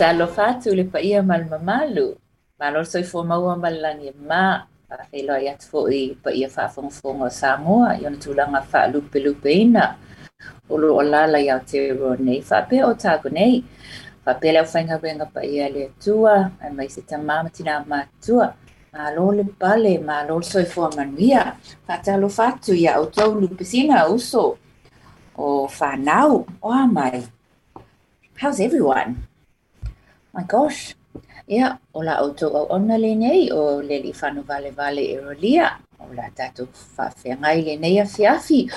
Fatalo fatu le paia mal mamalu. Malor soi fo maua malangi ma. E loa i atu fo i paia whaafongafonga o Samoa. I ona tūlanga wha lupe lupe ina. Olo o lala i Aotearoa nei. Whape o tāko nei. Whape leo whainga wenga paia le tua. Ai mai se tamama tina mātua. Malo le pale, malo soi fo manuia. Fatalo fatu i au tau lupe sina uso. O whanau. O mai. How's everyone? My gosh. Ia, o la auto au ona le nei o le li whanu vale vale e rolia. O la tatu whawhia ngai le nei a fiafi.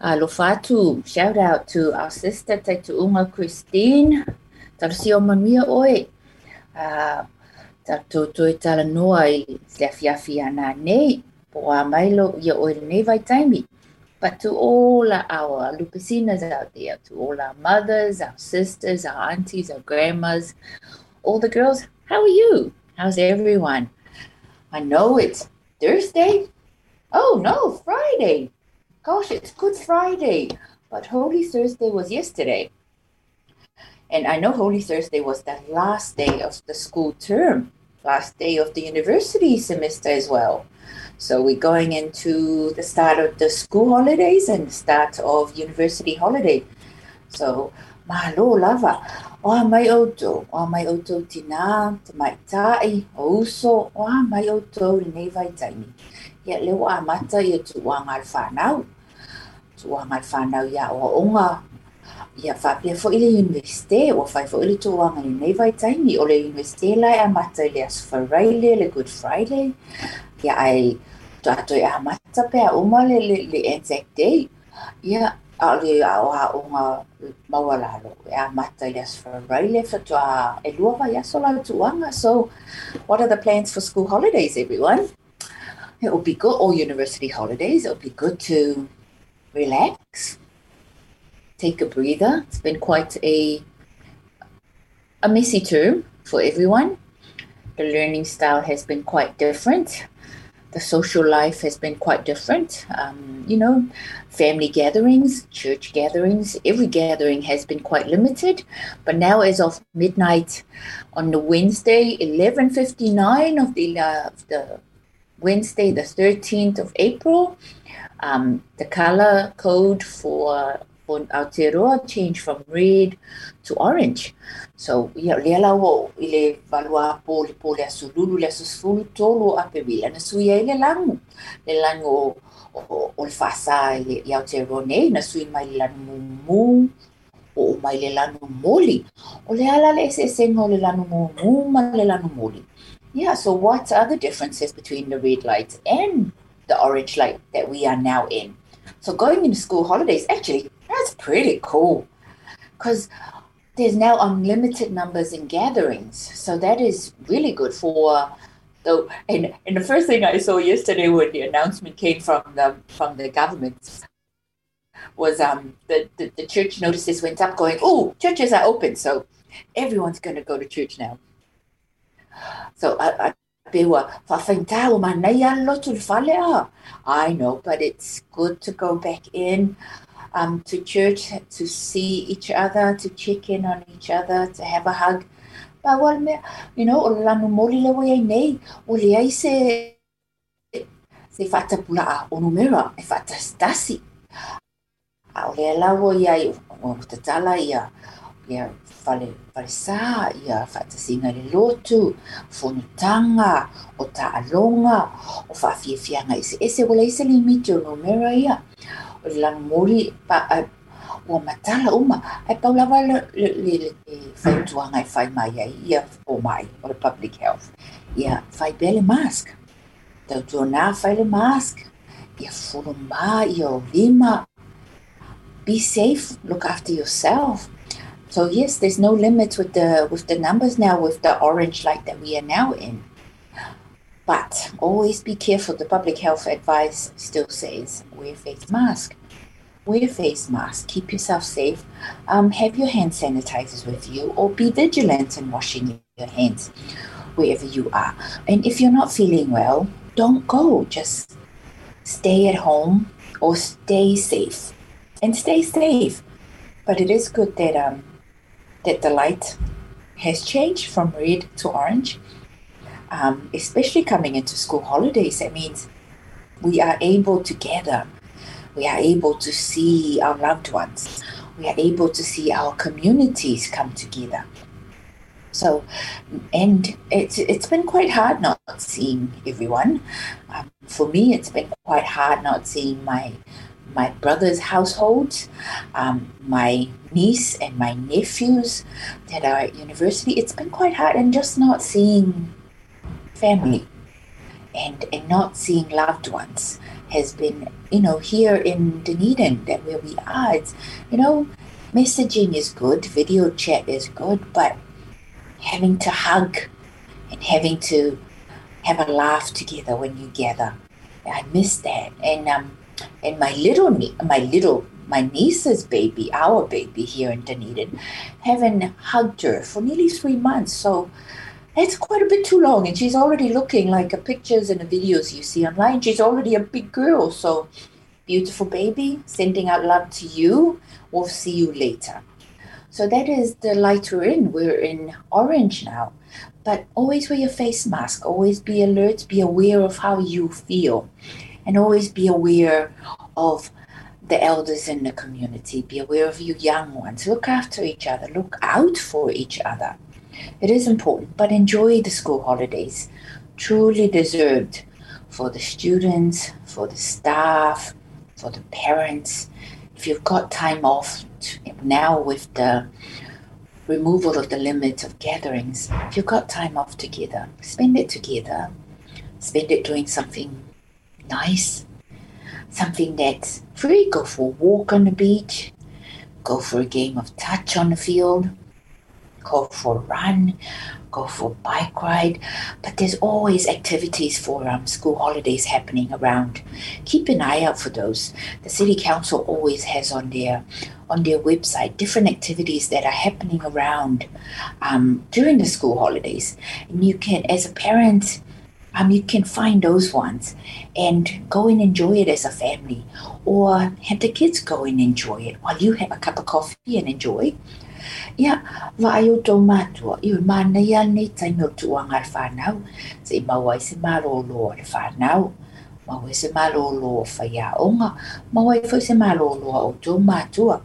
Uh, lo fatu, shout out to our sister Taitu Unga Christine. Taro si o manuia oe. Uh, tatu toi tala noa i le fiafi ana nei. Po a mailo ia oe le nei vai taimi. But to all our Lupe Sinas out there, to all our mothers, our sisters, our aunties, our grandmas, all the girls, how are you? How's everyone? I know it's Thursday. Oh no, Friday. Gosh, it's Good Friday. But Holy Thursday was yesterday. And I know Holy Thursday was the last day of the school term, last day of the university semester as well. So we're going into the start of the school holidays and start of university holiday. So malo lava. o a mai outou, o a mai outou tina, te mai tai, o uso, o a mai outou nei vai taimi. Ia le wa amata ia tu wa ngal whanau. Tu wa ngal whanau ia o onga. Ia whapia fo ile universite, o whai fo ile tu wa ngal nei vai taimi, o le universite lai amata le asfareile, le Good Friday. Le Anzac Day. Ia, a le a o a unga mawalalo e a mata i as for raile for to a e lua vai aso la tuanga. So what are the plans for school holidays everyone? It will be good or university holidays it will be good to relax take a breather. It's been quite a a messy term for everyone. The learning style has been quite different the social life has been quite different. Um, you know, family gatherings, church gatherings, every gathering has been quite limited. But now, as of midnight on the Wednesday, eleven fifty nine of the uh, the Wednesday, the thirteenth of April, um, the color code for for Aotearoa changed from red to orange. So ia lea la o i le valua po le po le asululu le asusfulu tolu a pe wila na sui ai le langu. Le langu o, o, o le fasa i le i Aotearoa nei na sui mai le lanu mumu o mai le lanu moli. O le ala le se sengo le lanu mumu ma le lanu moli. Yeah, so what are the differences between the red light and the orange light that we are now in? So going into school holidays, actually, that's pretty cool. Because there's now unlimited numbers in gatherings. So that is really good for the and, and the first thing I saw yesterday when the announcement came from the from the government was um the, the, the church notices went up going, Oh, churches are open, so everyone's gonna go to church now. So I, I I know, but it's good to go back in um, to church to see each other, to check in on each other, to have a hug. Pa wal me, you know, o lanu moli le wai nei, o le ai se se fata pula a o numera, e fata stasi. A o le alawo ia i o tatala ia, ia fale, fale sā, ia fata singa le lotu, fonutanga, o ta alonga, o fa fia fianga ese, ese wala ese limiti o numera ia. O lana moli pa a ua matala uma ai pau lava le le le faituaga e fai mai ai ia o mai o le public health. Ia fai pea le mask. Tautuanā fai le mask. Ia fulumā ia o lima be safe look after yourself. So yes there's no limits with the with the numbers now with the orange light that we are now in but always be careful. The public health advice still says wear face mask. Wear face mask. Keep yourself safe. Um, have your hand sanitizers with you, or be vigilant in washing your hands wherever you are. And if you're not feeling well, don't go. Just stay at home or stay safe. And stay safe. But it is good that um that the light has changed from red to orange um, especially coming into school holidays, that means we are able to gather, we are able to see our loved ones, we are able to see our communities come together. So, and it's it's been quite hard not seeing everyone. Um, for me, it's been quite hard not seeing my my brother's household, um, my niece and my nephews that are at university. It's been quite hard, and just not seeing family and, and not seeing loved ones has been, you know, here in Dunedin, that where we are, it's, you know, messaging is good, video chat is good, but having to hug and having to have a laugh together when you gather, I miss that. And um, and my little my little my niece's baby, our baby here in Dunedin, haven't hugged her for nearly three months. So it's quite a bit too long and she's already looking like the pictures and the videos you see online she's already a big girl so beautiful baby sending out love to you we'll see you later so that is the light we're in we're in orange now but always wear your face mask always be alert be aware of how you feel and always be aware of the elders in the community. Be aware of you young ones. Look after each other. Look out for each other. It is important, but enjoy the school holidays. Truly deserved for the students, for the staff, for the parents. If you've got time off now with the removal of the limits of gatherings, if you've got time off together, spend it together. Spend it doing something nice, something that's free. Go for a walk on the beach, go for a game of touch on the field, go for a run, go for a bike ride. But there's always activities for um, school holidays happening around. Keep an eye out for those. The city council always has on their on their website different activities that are happening around um, during the school holidays, and you can, as a parent. Um, you can find those ones and go and enjoy it as a family, or have the kids go and enjoy it while you have a cup of coffee and enjoy ia vaai o tou matua i o mana ia nei taimi o tuuaga le fanau seʻi mau ai se malōlō o le fanau mau ai se malōlō o faiaʻoga mau ai foi se malōlō a outou matua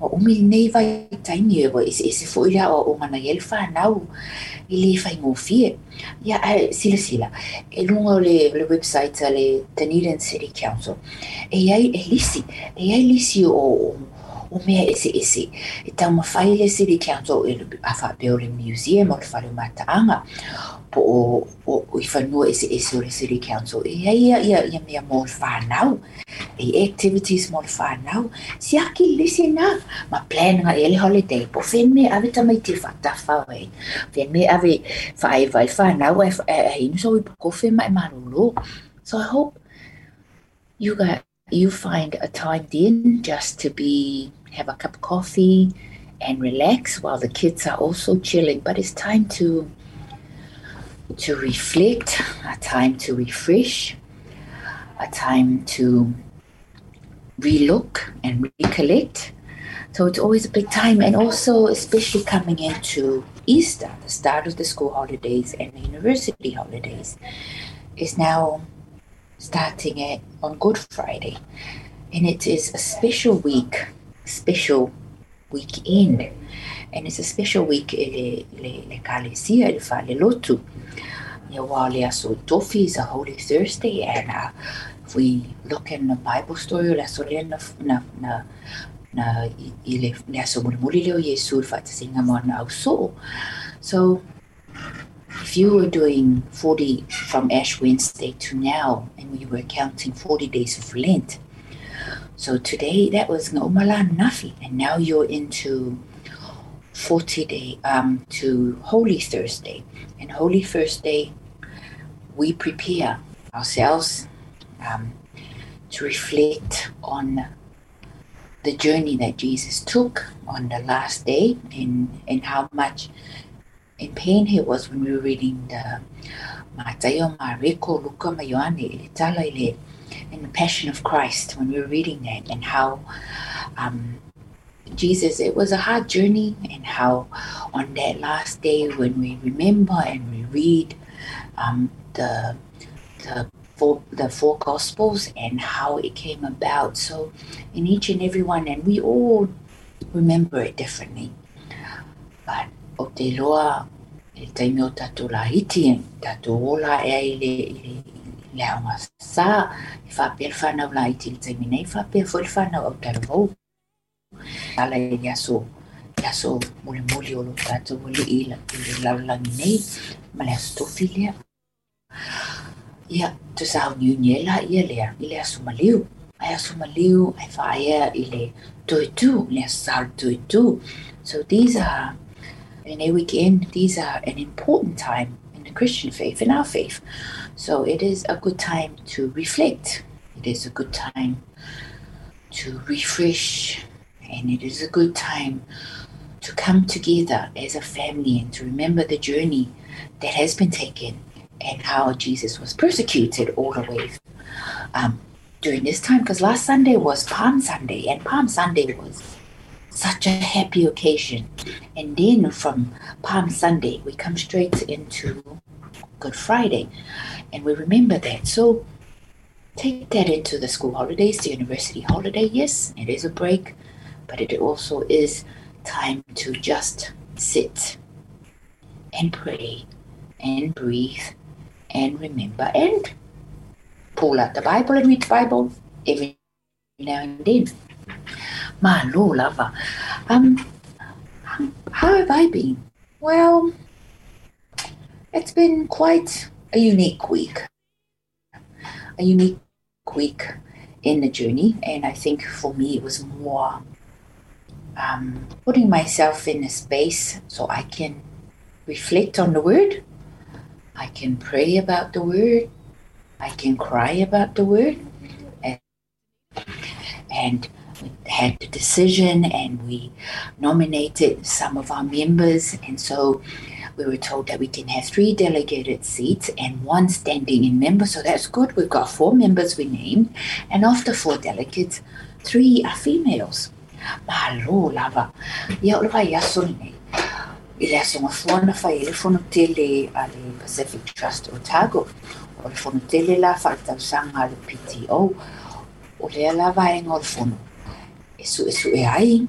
ua umi lenei vai taimi e ua eseese foʻi le aʻoaʻoga nai e le fanau i lē faigofie ia ae silasila e luga o le le website a le Dunedin City Council e ai e lisi e ai lisi o o mea ese ese. E tau mawhai le City Council e a whapeo le museum o le whare mataanga po o, o, o i whanua ese ese o le City Council. E ia ia ia ia mea mō le whanau. E activities mō le whanau. Si aki lisi na. Ma plan nga e le holiday. Po when me ave tamai te whatafa wei. When me ave whae vai whanau e, e, e inu so i po kofi mai marolo. So I hope you got you find a time then just to be have a cup of coffee and relax while the kids are also chilling. But it's time to to reflect, a time to refresh, a time to relook and recollect. So it's always a big time, and also especially coming into Easter, the start of the school holidays and the university holidays, is now starting it on Good Friday, and it is a special week special weekend. And it's a special week le, le, le kalesia, le lotu. Wā le aso tofi is a Holy Thursday and uh, if we look in the Bible story le aso le na, na, na, i le, le aso muli muli leo Yesu le whatasinga mo na so. So if you were doing 40 from Ash Wednesday to now and we were counting 40 days of Lent, so today that was Ngomala Nafi, and now you're into 40 day um, to Holy Thursday. And Holy Thursday, we prepare ourselves um, to reflect on the journey that Jesus took on the last day and, and how much in pain he was when we were reading the Matayo Mariko Luka Mayoane, Tala In the Passion of Christ when we were reading that and how um, Jesus, it was a hard journey, and how on that last day when we remember and we read um, the the four, the four Gospels and how it came about. So, in each and every one, and we all remember it differently. But o te loa, e taimi o tatu la hiti, tatu ola e le, le aunga sa i whapea le whanau la i tili taimi nei le whanau au taravou ala e yaso muli muli o lo tātou wali i la le laulangi nei ma le aso tofi lea. Ia tu sa au niu nye la ia lea i le aso maliu. Ai aso maliu ai whaea i le toitu le aso sa toitu so these are in a weekend these are an important time in the Christian faith in our faith So it is a good time to reflect. It is a good time to refresh. And it is a good time to come together as a family and to remember the journey that has been taken and how Jesus was persecuted all the way um, during this time. Because last Sunday was Palm Sunday, and Palm Sunday was such a happy occasion. And then from Palm Sunday, we come straight into Good Friday and we remember that. So take that into the school holidays, the university holiday. Yes, it is a break, but it also is time to just sit and pray and breathe and remember and pull out the Bible and read the Bible every now and then. My Lord, lover. Um, how have I been? Well, it's been quite a unique week. A unique week in the journey, and I think for me it was more um, putting myself in a space so I can reflect on the word, I can pray about the word, I can cry about the word, and, and we had the decision and we nominated some of our members, and so we were told that we can have three delegated seats and one standing in member. So that's good. We've got four members we named, and of the four delegates, three are females. Malo lava. Ia o lava ia nei. I le asonga fuana fai le fono tele a le Pacific Trust Otago. O le fono tele la whaatau sanga le PTO. O le lava e ngor fono. E su e su e ai.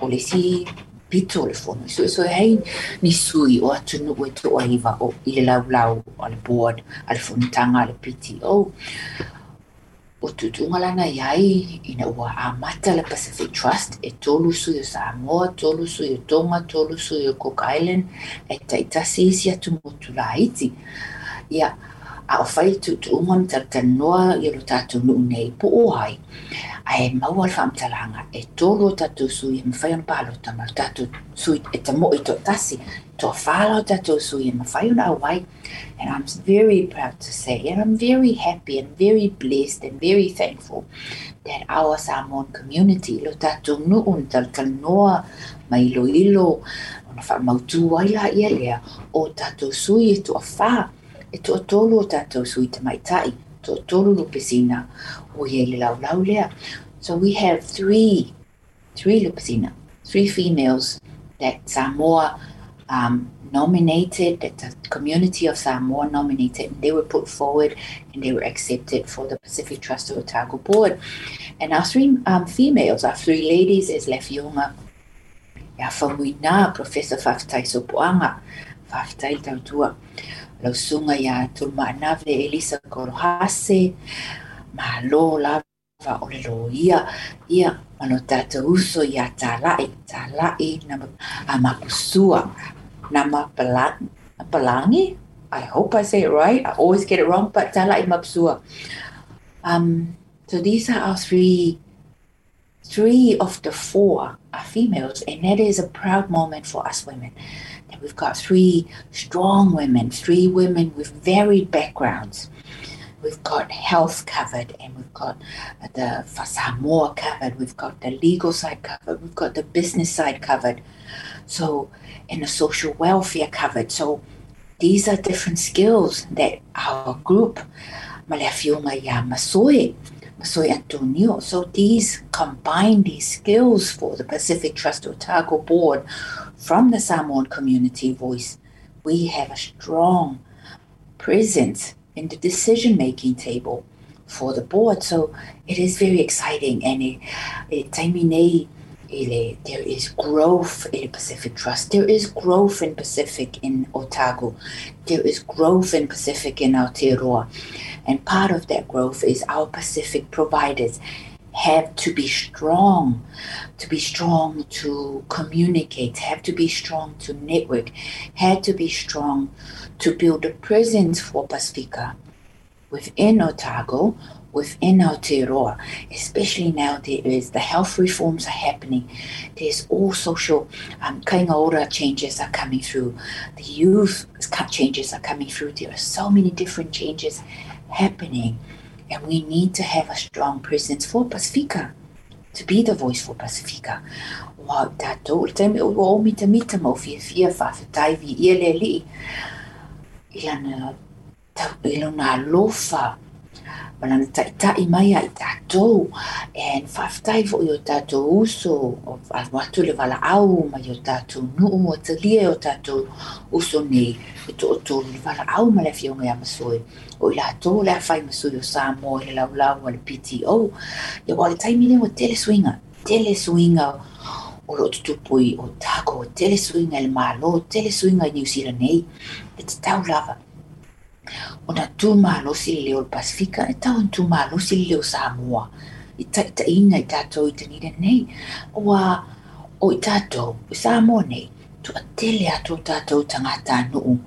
O le si pito le fono. So so hei ni sui o atu no e to aiva o i le lau lau o le board a le fono tanga le PTO. Oh, o tutunga lana iai ina ua a mata le Pacific Trust e tolu sui o Samoa, tolu sui o Tonga, tolu sui o Cook Island e taitasi isi atu motu la Haiti. Ia, a o fai tutunga ni tatanoa i lo tatu nuu nei po o hai. ai mau al fam talanga e tolo tatu sui e mawhai on palo ta mau tatu sui e ta mo i to tasi to whala tatu sui e mawhai on awai and I'm very proud to say and I'm very happy and very blessed and very thankful that our Samoan community lo tatu nuun tal tal noa mai ilo ilo ona wha mautu ai la ia lea o tatu sui e to a wha e to a tolo o tatu sui te mai to tolu lupesina ye le lea. So we have three, three lupesina, three females that Samoa um, nominated, that the community of Samoa nominated, and they were put forward and they were accepted for the Pacific Trust of Otago board. And our three um, females, our three ladies, is Lefionga, Yafawina, Professor Faftai Sopoaga, Faftai Tautua, lausunga ia tulumaanave Elisa Kolohase ma lo lava o le lo ia ia ma no tatou uso ia tala'i tala'i na a mapusua na mapalangi I hope I say it right. I always get it wrong, but tala'i mapusua. Um, so these are our three three of the four are females, and that is a proud moment for us women. We've got three strong women, three women with varied backgrounds. We've got health covered, and we've got the Samoa covered. We've got the legal side covered. We've got the business side covered. So, and the social welfare covered. So, these are different skills that our group, Malefiunga Ya Masoe, Masoe Antonio. So, these combine these skills for the Pacific Trust Otago Board from the Samoan community voice, we have a strong presence in the decision making table for the board. So it is very exciting and it, it there is growth in Pacific Trust. There is growth in Pacific in Otago. There is growth in Pacific in Aotearoa. And part of that growth is our Pacific providers have to be strong, to be strong to communicate, have to be strong to network, had to be strong to build a presence for Pacifica within Otago, within Aotearoa, especially now there is the health reforms are happening. There's all social um, kainga changes are coming through. The youth changes are coming through. There are so many different changes happening and we need to have a strong presence for Pacifica, to be the voice for Pacifica. Wa tātou, le taimi o o mita mita mau fia fia whawhetai vi ia le li. I ana tau ilo nā lofa malana taʻitaʻi mai a i tatou. And faafetai foʻi o tatou uso. O alu atu le valaau mai o tatou nuu ua talia o tatou uso nei. E toʻatolu le valaau ma le afioga iā masoe o i latou le afai masui o samoa i le laulau a le pto ia ua le taimi lea ua tele suiga tele suiga o loo tutupu i o tako tele suiga i le malo tele suiga i niusila nei. E tatau lava ona tumalosi le leo le pasifika e tau tumalosi le leo samoa. I taʻitaʻiga i tatou i tanida nei. Ua o i tatou i samoa nei. Tuatele atu o tatou tagata nuu.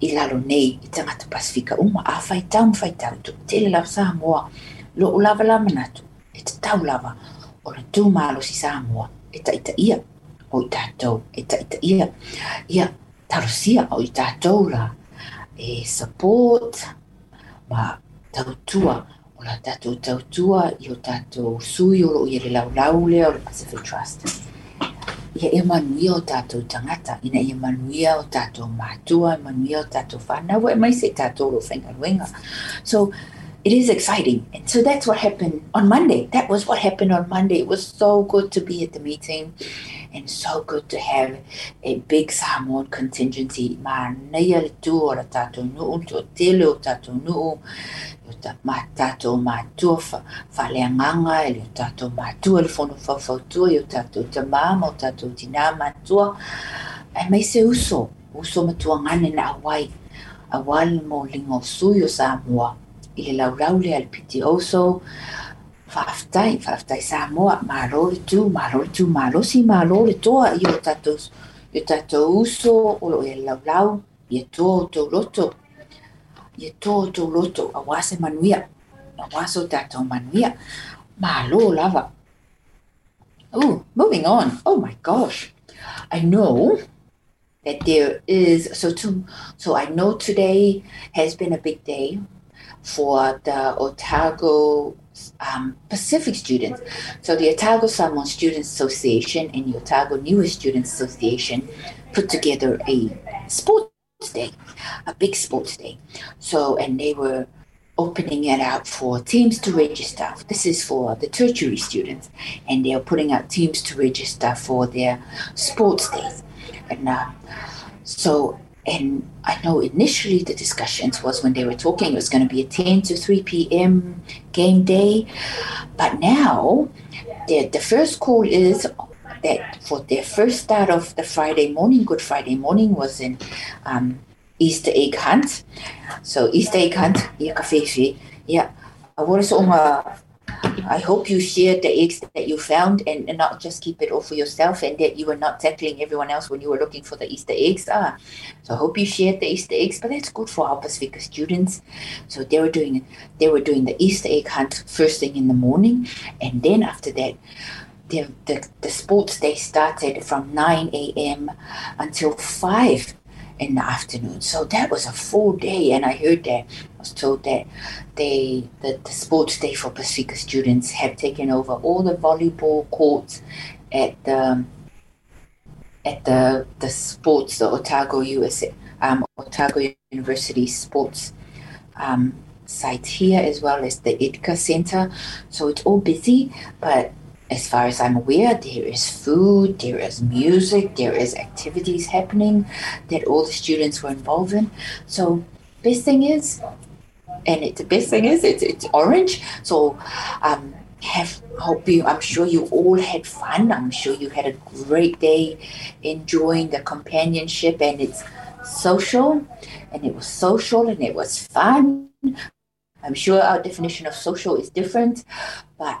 I lalo nei i tagata pasifika uma a faitau ma faitau tuatele lava samoa. Loo lava la manatu e tatau lava. Ona tumalosi samoa. E taʻitaʻia o i tatou e taʻitaʻia ia. Talosia o i tatou la e support ma tautua o la tatou tautua i o tatou sui o loo ia le laulau lea o le Pacific Trust. Ia e manuia o tatou tangata, ina ia manuia o tatou mātua, manuia o tatou whanau, e maise tatou lo faigaluega So, it is exciting. And so that's what happened on Monday. That was what happened on Monday. It was so good to be at the meeting and so good to have a big Samoan contingency. Ma nei tu o tātou nuu, tu tele o tātou nuu, ma tātou mātua fa, fa lea nganga, e o tātou mātua le fono fa fautua, i o tātou te māma, o tātou tina mātua. E mai se uso, uso matua ngane na awai, awal mo lingo sui o Samoa i le laulau le al PTO so faafetai faafetai Samoa malo le tu malo le tu malo si malo le toa i o tatou i o tatou uso o lo e laulau ia toa o tou loto ia toa o tou loto auā se manuia auā so tatou manuia malo lava Oh, moving on. Oh my gosh. I know that there is so to so I know today has been a big day for the Otago um, Pacific students. So the Otago Samoan Students Association and the Otago Niue Students Association put together a sports day, a big sports day. So, and they were opening it out for teams to register. This is for the tertiary students, and they are putting out teams to register for their sports days. And uh, so and I know initially the discussions was when they were talking it was going to be a 10 to 3 p.m. game day. But now the, the first call is that for their first start of the Friday morning, Good Friday morning, was in um, Easter egg hunt. So Easter egg hunt, yeah, yeah. I was on a I hope you shared the eggs that you found and, and, not just keep it all for yourself and that you were not tackling everyone else when you were looking for the Easter eggs. Ah, so I hope you shared the Easter eggs, but that's good for our Pacifica students. So they were doing they were doing the Easter egg hunt first thing in the morning, and then after that, the the, the sports day started from 9 a.m. until 5 in the afternoon. So that was a full day, and I heard that I was told that they the, sports day for Pacifica students have taken over all the volleyball courts at the at the the sports the Otago USA um, Otago University sports um, site here as well as the Edgar Center. So it's all busy, but as far as I'm aware, there is food, there is music, there is activities happening that all the students were involved in. So best thing is, and it, the best thing is, it's, it's orange. So um, have hope you. I'm sure you all had fun. I'm sure you had a great day, enjoying the companionship, and it's social, and it was social, and it was fun. I'm sure our definition of social is different, but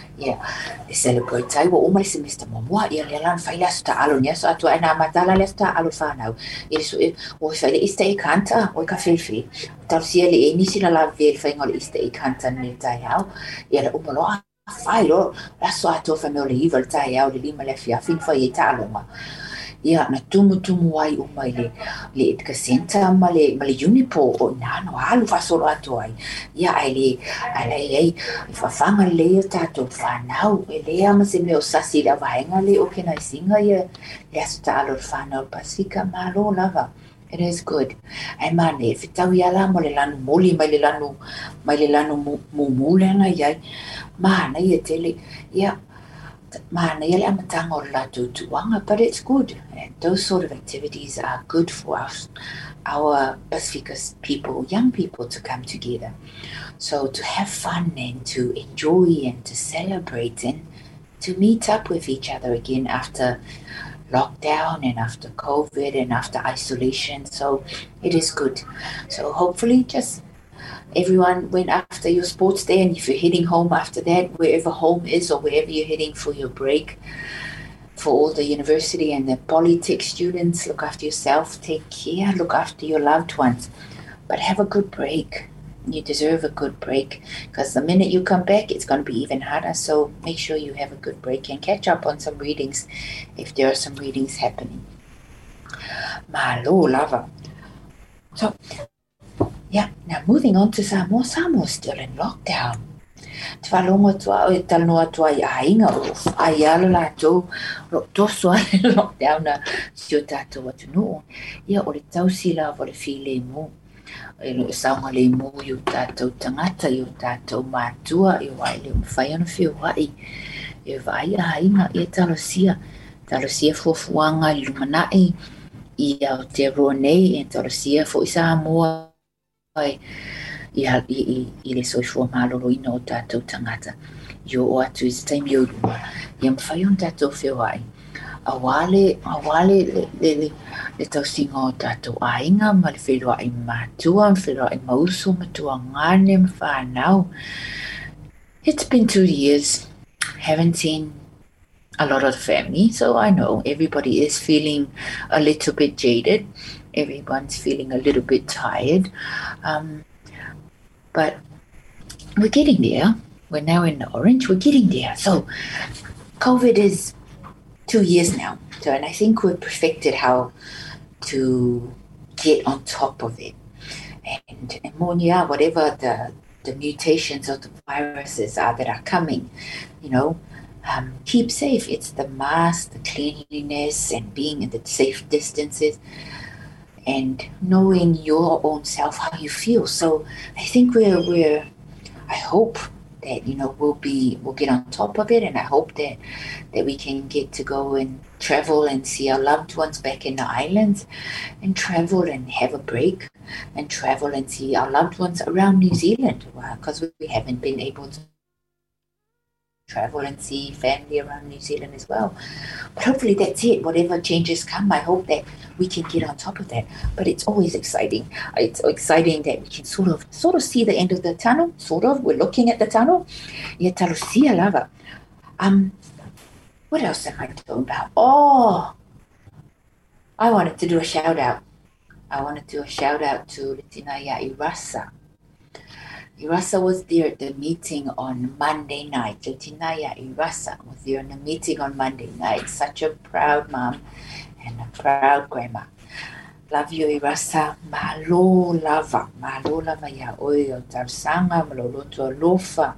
e celebrate tai wa uma se Mr. Mamua ia le lan fai las ta alo nia so atu ana matala le ta alo whanau ia so e o fai le ista e kanta o ka fefe tal sia le e nisi na la vel fai ngol ista e kanta ni tai au ia le uma lo la so atu no le iva tai au le lima le fia fin fai e ta ia na tumu tumu ai o mai le le ka senta ma le ma le unipo o na no alu fa solo atu ai. Ia ai le ai le ai fa fanga le ia tato fa nau e le ama se me o sasi la le o ke na singa ia. Le asu talo fa nau pasika malo lava. It is good. Ai mane, whitau ia la mo le lanu moli mai le lanu, mai le lanu mu mule ana iai. Mana ia tele, ia, mana ia le amatanga o la tutuanga, but it's good. And those sort of activities are good for us, our Pacificus people, young people to come together. So to have fun and to enjoy and to celebrate and to meet up with each other again after lockdown and after COVID and after isolation. So it is good. So hopefully, just everyone went after your sports day, and if you're heading home after that, wherever home is or wherever you're heading for your break, for all the university and the polytech students, look after yourself, take care, look after your loved ones, but have a good break you deserve a good break because the minute you come back, it's going to be even harder. So make sure you have a good break and catch up on some readings if there are some readings happening. Malo lava. So, yeah, now moving on to Samoa. Samoa still in lockdown. Te whalonga tua o e eh, taloa tua i ainga o ai alo la tau ro toso ale lockdown na si o tātou atu nuu. Ia o le tausila o le file mo. e lo saunga le mo i o tātou tangata i o tātou mātua i o ai le mwhai ana whio wai e vai a inga i e talosia talosia fuafuanga i lumanai i au te roa nei e talosia fu i sa moa i, i, i, le soi fua malolo ina o tātou tangata i o atu i se taimi o luma i am whai tātou whio wai a wale a wale le le le le tau singa o tātou ainga ma le whelua mātua, ma whelua i mauso matua ngāne ma whānau. It's been two years, haven't seen a lot of family, so I know everybody is feeling a little bit jaded. Everyone's feeling a little bit tired. Um, but we're getting there. We're now in orange. We're getting there. So COVID is two years now. So, and I think we've perfected how to get on top of it. And ammonia, whatever the, the mutations of the viruses are that are coming, you know, um, keep safe. It's the mask, the cleanliness, and being in the safe distances, and knowing your own self, how you feel. So I think we're we're. I hope that you know we'll be we'll get on top of it and i hope that that we can get to go and travel and see our loved ones back in the islands and travel and have a break and travel and see our loved ones around new zealand uh, because we haven't been able to travel and see family around New Zealand as well. But hopefully that's it. Whatever changes come, I hope that we can get on top of that. But it's always exciting. It's exciting that we can sort of sort of see the end of the tunnel. Sort of. We're looking at the tunnel. Yeah, talusia lava. Um, what else am I talking about? Oh, I wanted to do a shout out. I wanted to do a shout out to Litinaya Irasa Irasa was there at the meeting on Monday night. Latinaya Irasa was there in the meeting on Monday night. Such a proud mom and a proud grandma. Love you, Irasa. Malo lava. Malo lava ya oyo tarsanga maloloto lofa.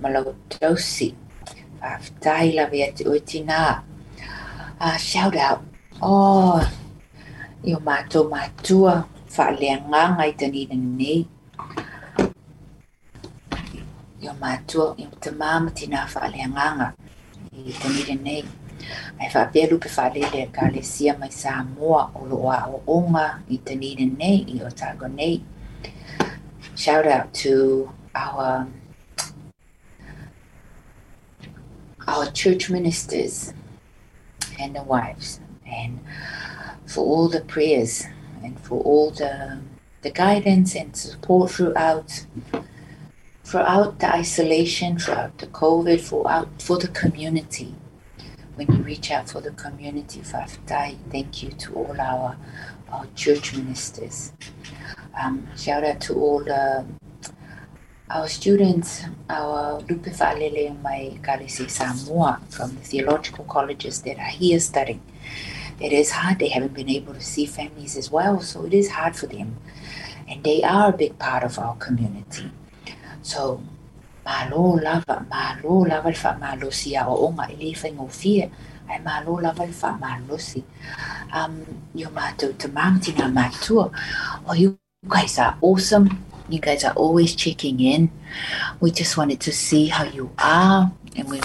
Malotosi. Aftai lava ya oitina. Uh, shout out. Oh, yo mato matua. Fa'aleanganga i tanina nei. I mātua i te māma tina whaaleanganga i te nire nei. Ai whapea lupe whaalele ka le sia mai sa moa o loa o onga i te nire nei i o tago nei. Shout out to our our church ministers and the wives and for all the prayers and for all the the guidance and support throughout throughout the isolation, throughout the COVID, throughout for the community. When you reach out for the community, Faftai, thank you to all our our church ministers. Um, shout out to all the our students, our Lupe Fa'alele Mai Kalisi Samoa from the theological colleges that are here studying. it is hard. They haven't been able to see families as well, so it is hard for them. And they are a big part of our community. So, malo lava, malo lava le malo si a o onga i le whaingofia, ai malo lava le malo si. Um, you mātou te mātina mātua. Oh, you guys are awesome. You guys are always checking in. We just wanted to see how you are, and we,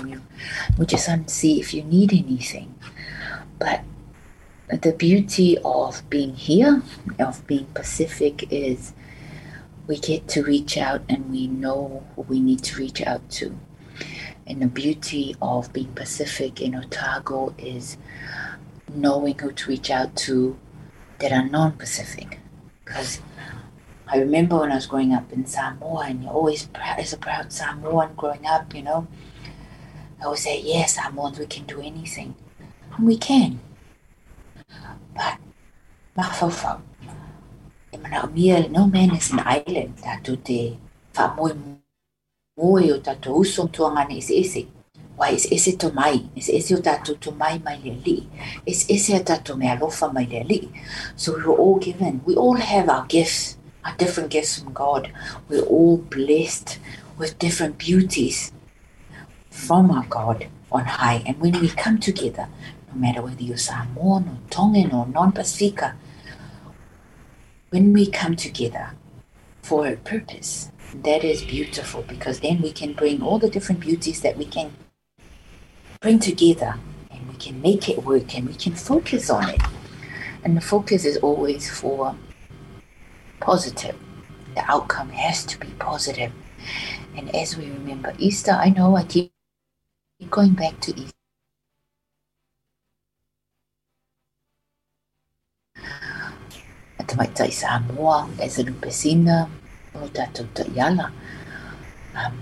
we just want to see if you need anything. But the beauty of being here, of being Pacific, is we get to reach out and we know who we need to reach out to. And the beauty of being Pacific in Otago is knowing who to reach out to that are non Pacific. Because I remember when I was growing up in Samoa, and you're always proud, as a proud Samoan growing up, you know, I always say, yes, Samoans, we can do anything. And we can. But, mawhawhau, e mana mia, no man is an island, tātou te whamoe moe o tātou uso tuangane ese ese. Wai ese ese to mai, ese ese o tātou to mai mai le li. Ese ese a tātou me alofa mai le. So we were all given, we all have our gifts our different gifts from God. We're all blessed with different beauties from our God on high. And when we come together, no matter whether you're Samoan or Tongan or non-Pacifica, when we come together for a purpose, that is beautiful because then we can bring all the different beauties that we can bring together and we can make it work and we can focus on it. And the focus is always for positive. The outcome has to be positive. And as we remember Easter, I know I keep going back to Easter. At mai tai Samoa, as a lupesina, o tatou. Um,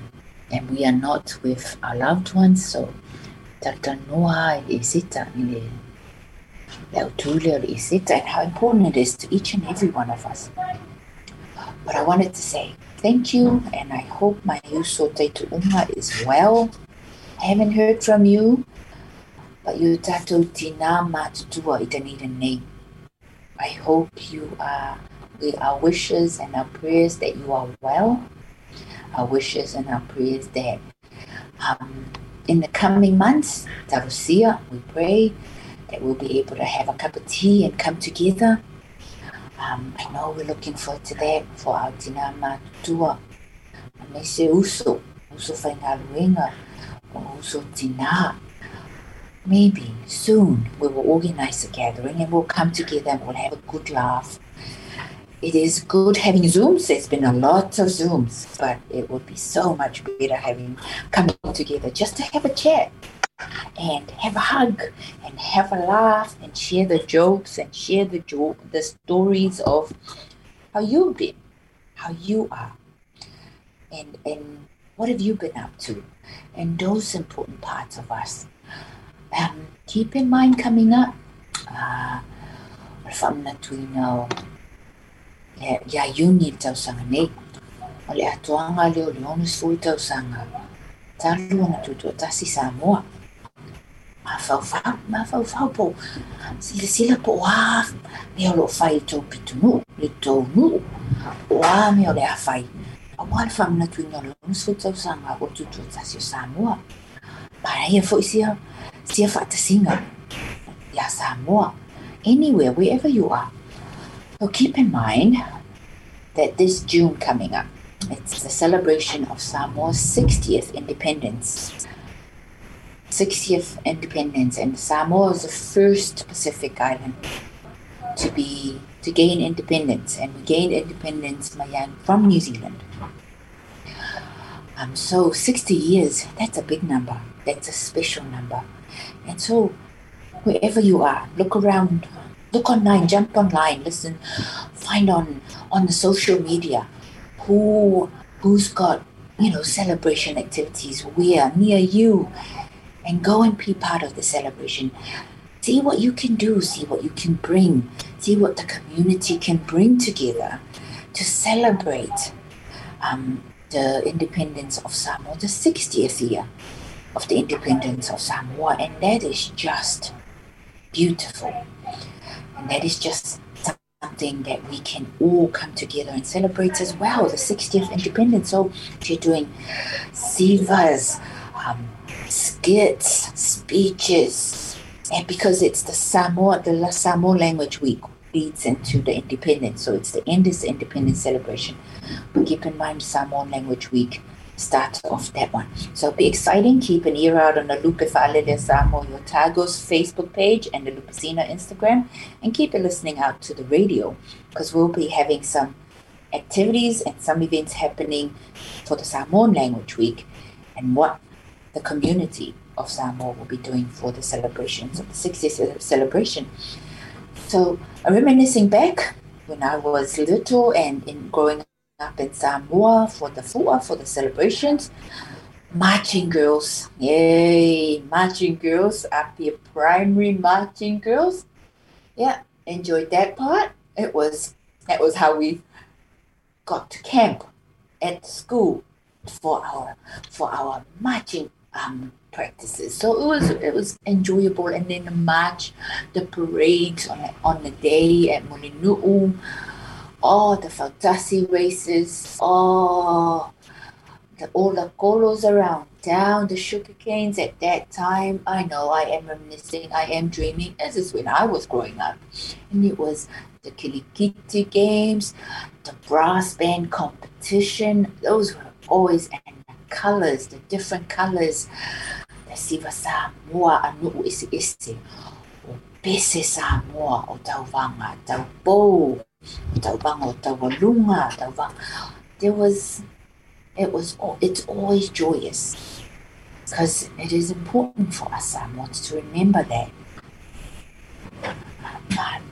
and we are not with our loved ones, so tata noa e sita i le le i sita, and how important it is to each and every one of us. But I wanted to say thank you, and I hope my Yuso Tetu'unga is well. I haven't heard from you, but you tato tina matutua itanita nei. I hope you are with our wishes and our prayers that you are well. Our wishes and our prayers that um, in the coming months, Tarusia, we pray that we'll be able to have a cup of tea and come together um, I know we're looking forward to that for our tinama tua. Se uso, uso whaingaruenga, o uso tina. Maybe soon we will organize a gathering and we'll come together and we'll have a good laugh. It is good having Zooms. There's been a lot of Zooms, but it would be so much better having coming together just to have a chat and have a hug and have a laugh and share the jokes and share the joke the stories of how you've been how you are and and what have you been up to and those important parts of us um, keep in mind coming up uh, whamna tuina ya ya uni tausanga nei o le atoanga leo le onu sui tausanga talu na tutu tasi Samoa mafaufau mafaufau po. Silasila po ua mea o loo fai tou pitunu le tou nuu ua mea o le a fai auā le faamanatuiga o le ona sefutausaga ua tutu tasi o samoa paraia foʻi sia sia faatasiga ia samoa anywhere wherever you are so keep in mind that this june coming up it's the celebration of samoa's 60th independence 60th independence, and Samoa is the first Pacific island to be to gain independence, and we gained independence Mayan from New Zealand. Um, so 60 years, that's a big number. That's a special number. And so wherever you are, look around, look online, jump online, listen, find on on the social media who who's got you know celebration activities where near you and go and be part of the celebration. See what you can do, see what you can bring, see what the community can bring together to celebrate um, the independence of Samoa, the 60th year of the independence of Samoa, and that is just beautiful. And that is just something that we can all come together and celebrate as well, the 60th independence. So you're doing sivas, um, skits, speeches, and because it's the Samoa, the Samoa language week leads into the independence. So it's the end is the independence celebration. But keep in mind Samoan language week start off that one. So be exciting. Keep an ear out on the Lupe Fale de Samo Yotagos Facebook page and the Lupe Sina Instagram. And keep listening out to the radio because we'll be having some activities and some events happening for the Samoan Language Week and what the community of Samoa will be doing for the celebrations of the 60th celebration. So, reminiscing back when I was little and in growing up in Samoa for the fu'a, for the celebrations. Marching girls, yay! Marching girls, up here, primary marching girls. Yeah, enjoyed that part. It was that was how we got to camp at school for our for our marching um, practices. So it was it was enjoyable. And then the march, the parades on the, on the day at Mulinu'u all the Fautasi races, all the, all the kolos around, down the sugar canes at that time. I know I am reminiscing, I am dreaming. This is when I was growing up. And it was the Kilikiti games, the brass band competition. Those were always, and the colors, the different colors. The Siva Samoa anu isi isi. O pese Samoa o tau There was, it was, it's always joyous because it is important for us Samoans to remember that.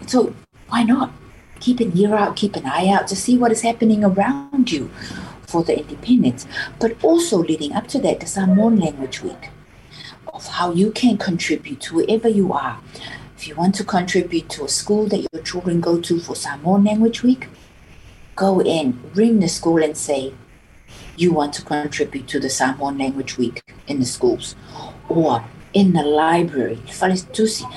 So why not keep an ear out, keep an eye out to see what is happening around you for the independence, but also leading up to that, the Samoan Language Week of how you can contribute to wherever you are if you want to contribute to a school that your children go to for Samoan Language Week, go in, ring the school and say, you want to contribute to the Samoan Language Week in the schools or in the library. Fale tusi,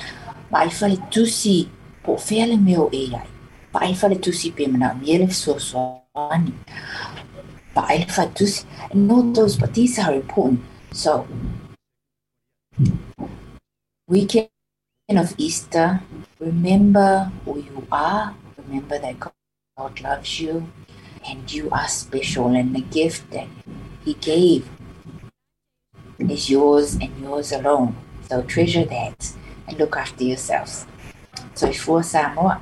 mai fale tusi po fele meo e ai. Pa ai fale tusi pe mana miele so so ani. Pa ai fale tusi. And note those, but these are important. So we can of Easter, remember who you are, remember that God loves you, and you are special, and the gift that He gave is yours and yours alone. So treasure that and look after yourselves. So for Samoa.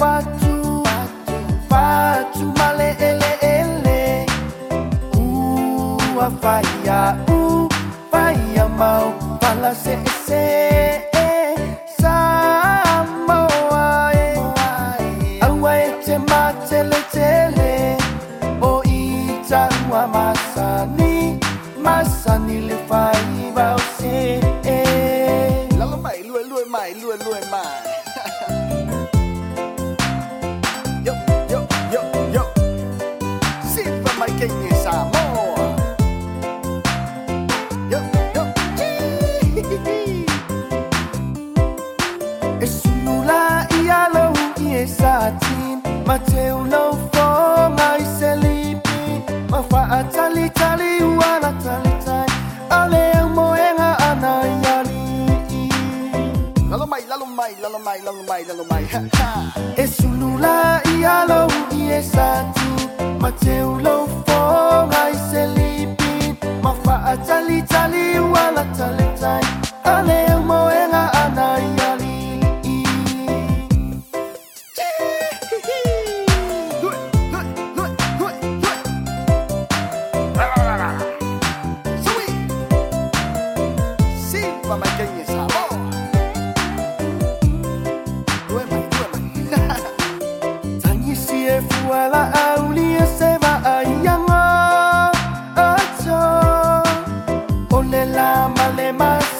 Fatu, Fatu, Fatu, Male, Ele, Ele, Ua, Faya, de la mal de más.